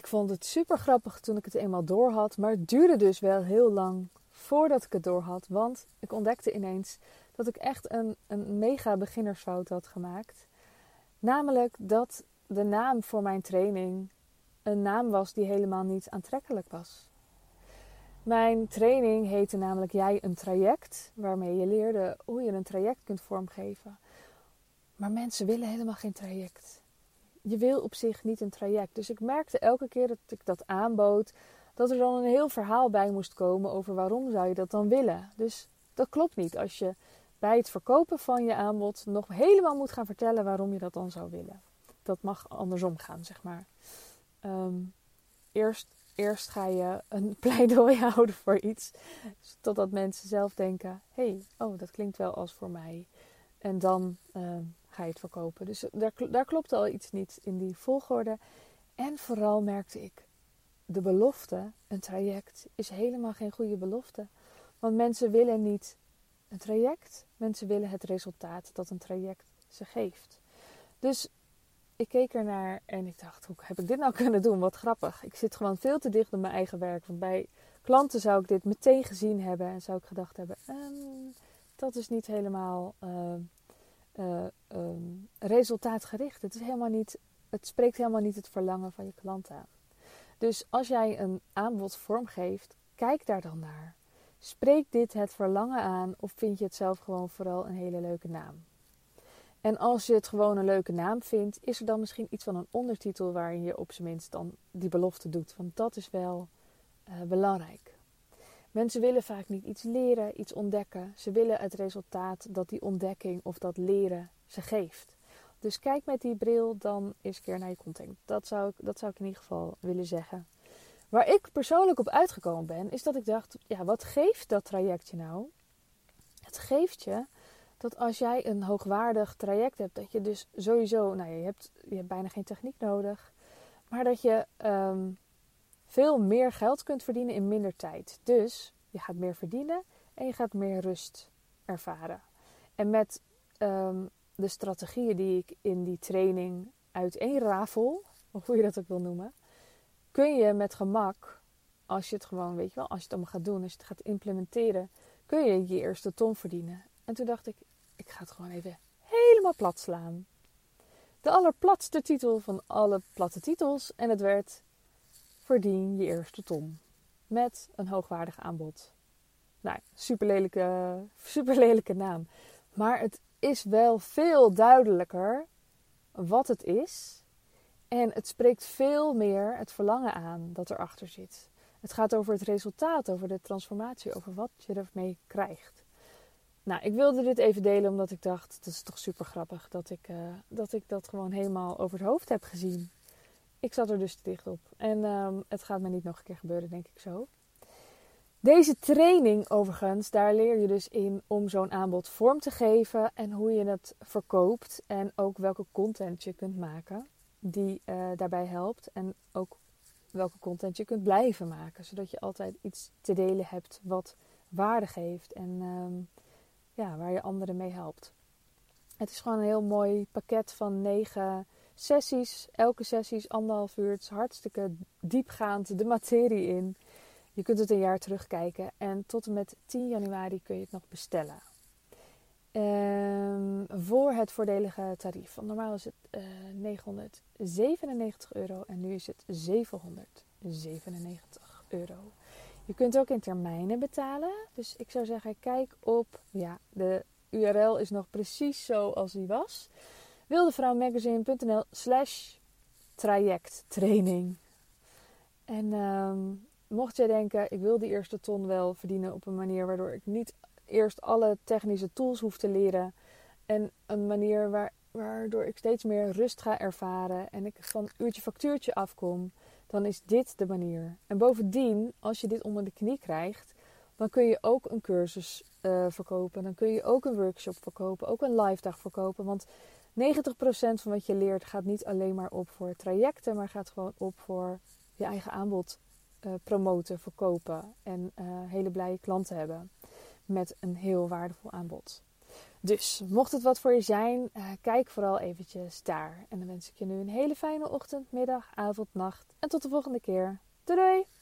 ik vond het super grappig toen ik het eenmaal door had. Maar het duurde dus wel heel lang voordat ik het door had. Want ik ontdekte ineens dat ik echt een, een mega beginnersfout had gemaakt. Namelijk dat de naam voor mijn training een naam was die helemaal niet aantrekkelijk was. Mijn training heette namelijk Jij een traject, waarmee je leerde hoe je een traject kunt vormgeven. Maar mensen willen helemaal geen traject. Je wil op zich niet een traject. Dus ik merkte elke keer dat ik dat aanbood, dat er dan een heel verhaal bij moest komen over waarom zou je dat dan willen. Dus dat klopt niet als je bij het verkopen van je aanbod nog helemaal moet gaan vertellen waarom je dat dan zou willen. Dat mag andersom gaan, zeg maar. Ehm, eerst, eerst ga je een pleidooi houden voor iets, totdat mensen zelf denken: hé, hey, oh, dat klinkt wel als voor mij. En dan ehm, verkopen. Dus daar, daar klopt al iets niet in die volgorde. En vooral merkte ik, de belofte, een traject, is helemaal geen goede belofte. Want mensen willen niet een traject, mensen willen het resultaat dat een traject ze geeft. Dus ik keek ernaar en ik dacht, hoe heb ik dit nou kunnen doen? Wat grappig. Ik zit gewoon veel te dicht op mijn eigen werk. Want bij klanten zou ik dit meteen gezien hebben en zou ik gedacht hebben, ehm, dat is niet helemaal uh, uh, um, resultaatgericht. Het, is helemaal niet, het spreekt helemaal niet het verlangen van je klant aan. Dus als jij een aanbod vormgeeft, kijk daar dan naar. Spreekt dit het verlangen aan of vind je het zelf gewoon vooral een hele leuke naam? En als je het gewoon een leuke naam vindt, is er dan misschien iets van een ondertitel waarin je op zijn minst dan die belofte doet. Want dat is wel uh, belangrijk. Mensen willen vaak niet iets leren, iets ontdekken. Ze willen het resultaat dat die ontdekking of dat leren ze geeft. Dus kijk met die bril dan eens een keer naar je content. Dat zou ik, dat zou ik in ieder geval willen zeggen. Waar ik persoonlijk op uitgekomen ben, is dat ik dacht: ja, wat geeft dat trajectje nou? Het geeft je dat als jij een hoogwaardig traject hebt, dat je dus sowieso, nou je hebt, je hebt bijna geen techniek nodig, maar dat je um, veel meer geld kunt verdienen in minder tijd. Dus je gaat meer verdienen en je gaat meer rust ervaren. En met um, de strategieën die ik in die training uiteenrafel, of hoe je dat ook wil noemen, kun je met gemak, als je het gewoon, weet je wel, als je het allemaal gaat doen, als je het gaat implementeren, kun je je eerste ton verdienen. En toen dacht ik, ik ga het gewoon even helemaal plat slaan. De allerplatste titel van alle platte titels. En het werd Verdien je eerste ton. Met een hoogwaardig aanbod. Nou, super lelijke, super lelijke naam. Maar het is wel veel duidelijker wat het is. En het spreekt veel meer het verlangen aan dat erachter zit. Het gaat over het resultaat, over de transformatie, over wat je ermee krijgt. Nou, ik wilde dit even delen omdat ik dacht, het is toch super grappig dat ik, uh, dat ik dat gewoon helemaal over het hoofd heb gezien. Ik zat er dus te dicht op. En um, het gaat me niet nog een keer gebeuren, denk ik zo. Deze training overigens, daar leer je dus in om zo'n aanbod vorm te geven en hoe je het verkoopt en ook welke content je kunt maken die uh, daarbij helpt en ook welke content je kunt blijven maken, zodat je altijd iets te delen hebt wat waarde geeft en um, ja, waar je anderen mee helpt. Het is gewoon een heel mooi pakket van negen sessies. Elke sessie is anderhalf uur. Het hartstikke diepgaand de materie in. Je kunt het een jaar terugkijken. En tot en met 10 januari kun je het nog bestellen. Um, voor het voordelige tarief. Normaal is het uh, eh, 997 euro en nu is het 797 euro. Je kunt ook in termijnen betalen. Dus ik zou zeggen, kijk op. Ja, de URL is nog precies zo als die was. wildevrouwmagazine.nl slash trajecttraining. En um, mocht jij denken, ik wil die eerste ton wel verdienen op een manier waardoor ik niet eerst alle technische tools hoef te leren. En een manier waar, waardoor ik steeds meer rust ga ervaren en ik van uurtje factuurtje afkom dan is dit de manier. En bovendien, als je dit onder de knie krijgt, dan kun je ook een cursus uh, verkopen. Dan kun je ook een workshop verkopen, ook een live dag verkopen. Want 90% van wat je leert gaat niet alleen maar op voor trajecten, maar gaat gewoon op voor je eigen aanbod uh, promoten, verkopen en uh, hele blije klanten hebben met een heel waardevol aanbod. Dus, mocht het wat voor je zijn, uh, kijk vooral eventjes daar. En dan wens ik je nu een hele fijne ochtend, middag, avond, nacht. En tot de volgende keer. Doei doei!